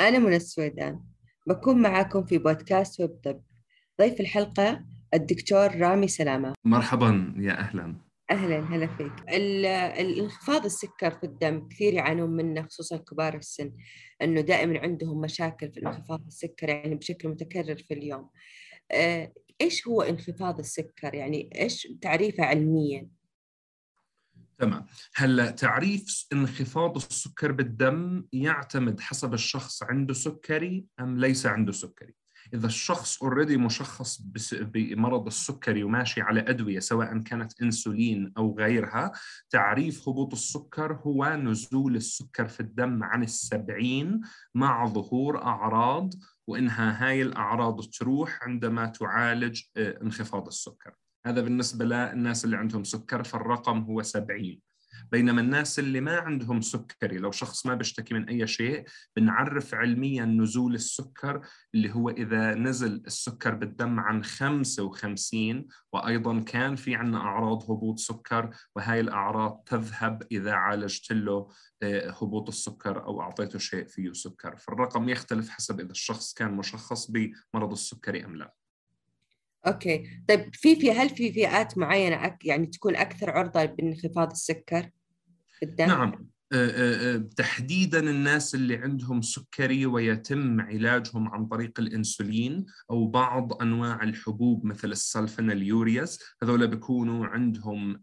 أنا منى السويدان. بكون معاكم في بودكاست ويب طب. ضيف الحلقة الدكتور رامي سلامة. مرحبا يا أهلا. أهلا هلا فيك. الانخفاض السكر في الدم كثير يعانون منه خصوصا كبار السن أنه دائما عندهم مشاكل في انخفاض السكر يعني بشكل متكرر في اليوم. آه، إيش هو انخفاض السكر؟ يعني إيش تعريفه علميا؟ تمام هلا تعريف انخفاض السكر بالدم يعتمد حسب الشخص عنده سكري أم ليس عنده سكري؟ إذا الشخص already مشخص بمرض السكري وماشي على أدوية سواء كانت إنسولين أو غيرها تعريف هبوط السكر هو نزول السكر في الدم عن السبعين مع ظهور أعراض وإنها هاي الأعراض تروح عندما تعالج آه، انخفاض السكر. هذا بالنسبة للناس اللي عندهم سكر فالرقم هو 70 بينما الناس اللي ما عندهم سكري لو شخص ما بيشتكي من أي شيء بنعرف علميا نزول السكر اللي هو إذا نزل السكر بالدم عن 55 وأيضا كان في عنا أعراض هبوط سكر وهاي الأعراض تذهب إذا عالجت له آه، هبوط السكر أو أعطيته شيء فيه سكر. فالرقم يختلف حسب إذا الشخص كان مشخص بمرض السكري أم لا. okay طيب في في هل في فئات معينة يعني تكون أكثر عرضة بانخفاض السكر الدم؟ نعم تحديدا الناس اللي عندهم سكري ويتم علاجهم عن طريق الإنسولين أو بعض أنواع الحبوب مثل ال sulfonylureas هذول بيكونوا عندهم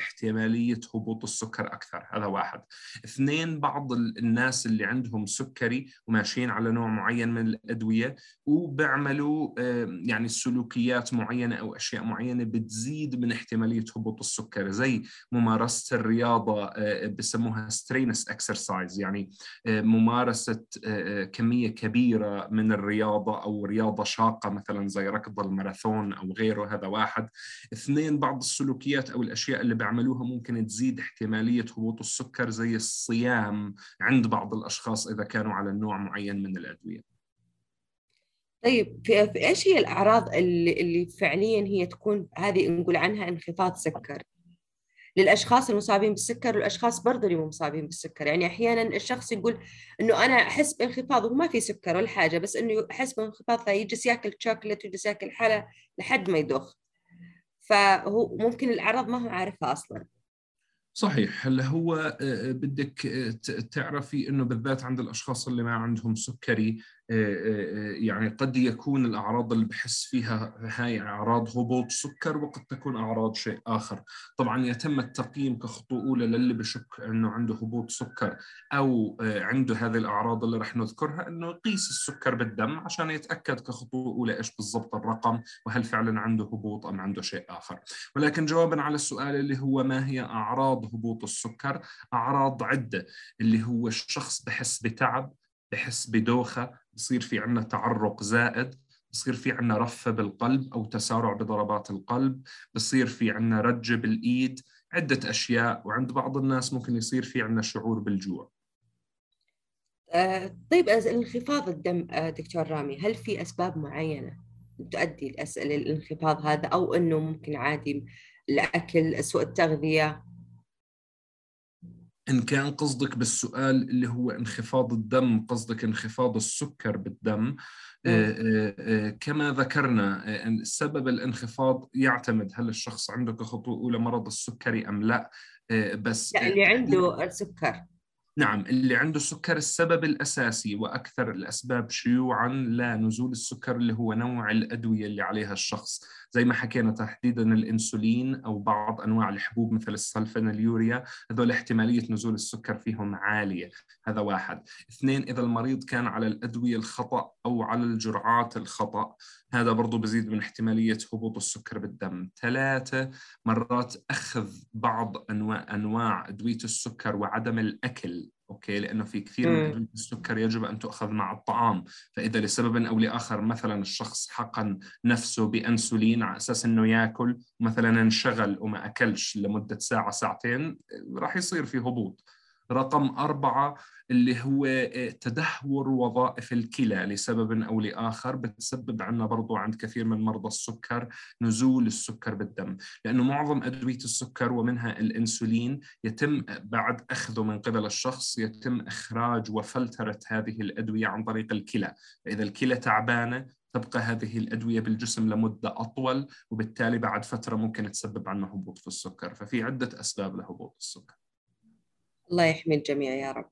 احتمالية هبوط السكر أكثر. هذا واحد. اثنين بعض الناس اللي عندهم سكري وماشيين على نوع معين من الأدوية وبيعملوا يعني سلوكيات معينة أو أشياء معينة بتزيد من احتمالية هبوط السكر. زي ممارسة الرياضة بسموها يسموها strenuous exercise يعني آه، ممارسة آه، آه، كمية كبيرة من الرياضة أو رياضة شاقة مثلا زي ركض الماراثون أو غيره هذا واحد اثنين بعض السلوكيات أو الأشياء اللي بيعملوها ممكن تزيد احتمالية هبوط السكر زي الصيام عند بعض الأشخاص إذا كانوا على نوع معين من الأدوية طيب في, في إيش هي الأعراض اللي اللي فعليا هي تكون هذه نقول عنها انخفاض سكر؟ للأشخاص المصابين بالسكر والأشخاص برضه اللي مو مصابين بالسكر. يعني أحيانا الشخص يقول إنه أنا أحس بانخفاض وما في سكر ولا حاجة بس إنه احس بانخفاض فيجلس ياكل شوكليت ويجلس ياكل حلا لحد ما يدخ فهو ممكن الأعراض ما هو عارفها أصلا. صحيح. هلا هو آه، آه، بدك آه، تعرفي إنه بالذات عند الأشخاص اللي ما عندهم سكري يعني قد يكون الأعراض اللي بحس فيها هاي أعراض هبوط سكر وقد تكون أعراض شيء آخر. طبعا يتم التقييم كخطوة أولى للي بشك أنه عنده هبوط سكر أو عنده هذه الأعراض اللي رح نذكرها أنه يقيس السكر بالدم عشان يتأكد كخطوة أولى إيش بالضبط الرقم وهل فعلا عنده هبوط أم عنده شيء آخر. ولكن جوابا على السؤال اللي هو ما هي أعراض هبوط السكر؟ أعراض عدة اللي هو الشخص بحس بتعب بحس بدوخة بصير في عندنا تعرق زائد بصير في عندنا رفة بالقلب أو تسارع بضربات القلب بصير في عندنا رجة بالإيد عدة أشياء وعند بعض الناس ممكن يصير في عندنا شعور بالجوع. آه طيب انخفاض الدم آه دكتور رامي هل في أسباب معينة تؤدي الأسئلة الانخفاض هذا أو أنه ممكن عادي الأكل سوء التغذية؟ إن كان قصدك بالسؤال اللي هو انخفاض الدم قصدك انخفاض السكر بالدم. آه، آه، آه، كما ذكرنا سبب الانخفاض يعتمد هل الشخص عنده كخطوة أولى مرض السكري أم لا. بس لا اللي عنده السكر. نعم اللي عنده السكر السبب الأساسي وأكثر الأسباب شيوعا لنزول السكر اللي هو نوع الأدوية اللي عليها الشخص. زي ما حكينا تحديدا الإنسولين أو بعض أنواع الحبوب مثل السلفناليوريا هذول احتمالية نزول السكر فيهم عالية. هذا واحد. اثنين إذا المريض كان على الأدوية الخطأ أو على الجرعات الخطأ هذا برضو بزيد من احتمالية هبوط السكر بالدم. ثلاثة مرات أخذ بعض أنواع أنواع أدوية السكر وعدم الأكل. أوكي؟ لأنه في كثير من ادويه السكر يجب أن تؤخذ مع الطعام. فإذا لسبب أو لآخر مثلا الشخص حقن نفسه بأنسولين على أساس إنه يأكل مثلا انشغل وما أكلش لمدة ساعة ساعتين راح يصير في هبوط. رقم أربعة اللي هو تدهور وظائف الكلى لسبب أو لآخر بتسبب عنا برضو عند كثير من مرضى السكر نزول السكر بالدم. لأنه معظم أدوية السكر ومنها الإنسولين يتم بعد أخذه من قبل الشخص يتم إخراج وفلترة هذه الأدوية عن طريق الكلى. فإذا الكلى تعبانة تبقى هذه الأدوية بالجسم لمدة أطول وبالتالي بعد فترة ممكن تسبب عنا هبوط في السكر. ففي عدة أسباب لهبوط السكر. الله يحمي الجميع يا رب.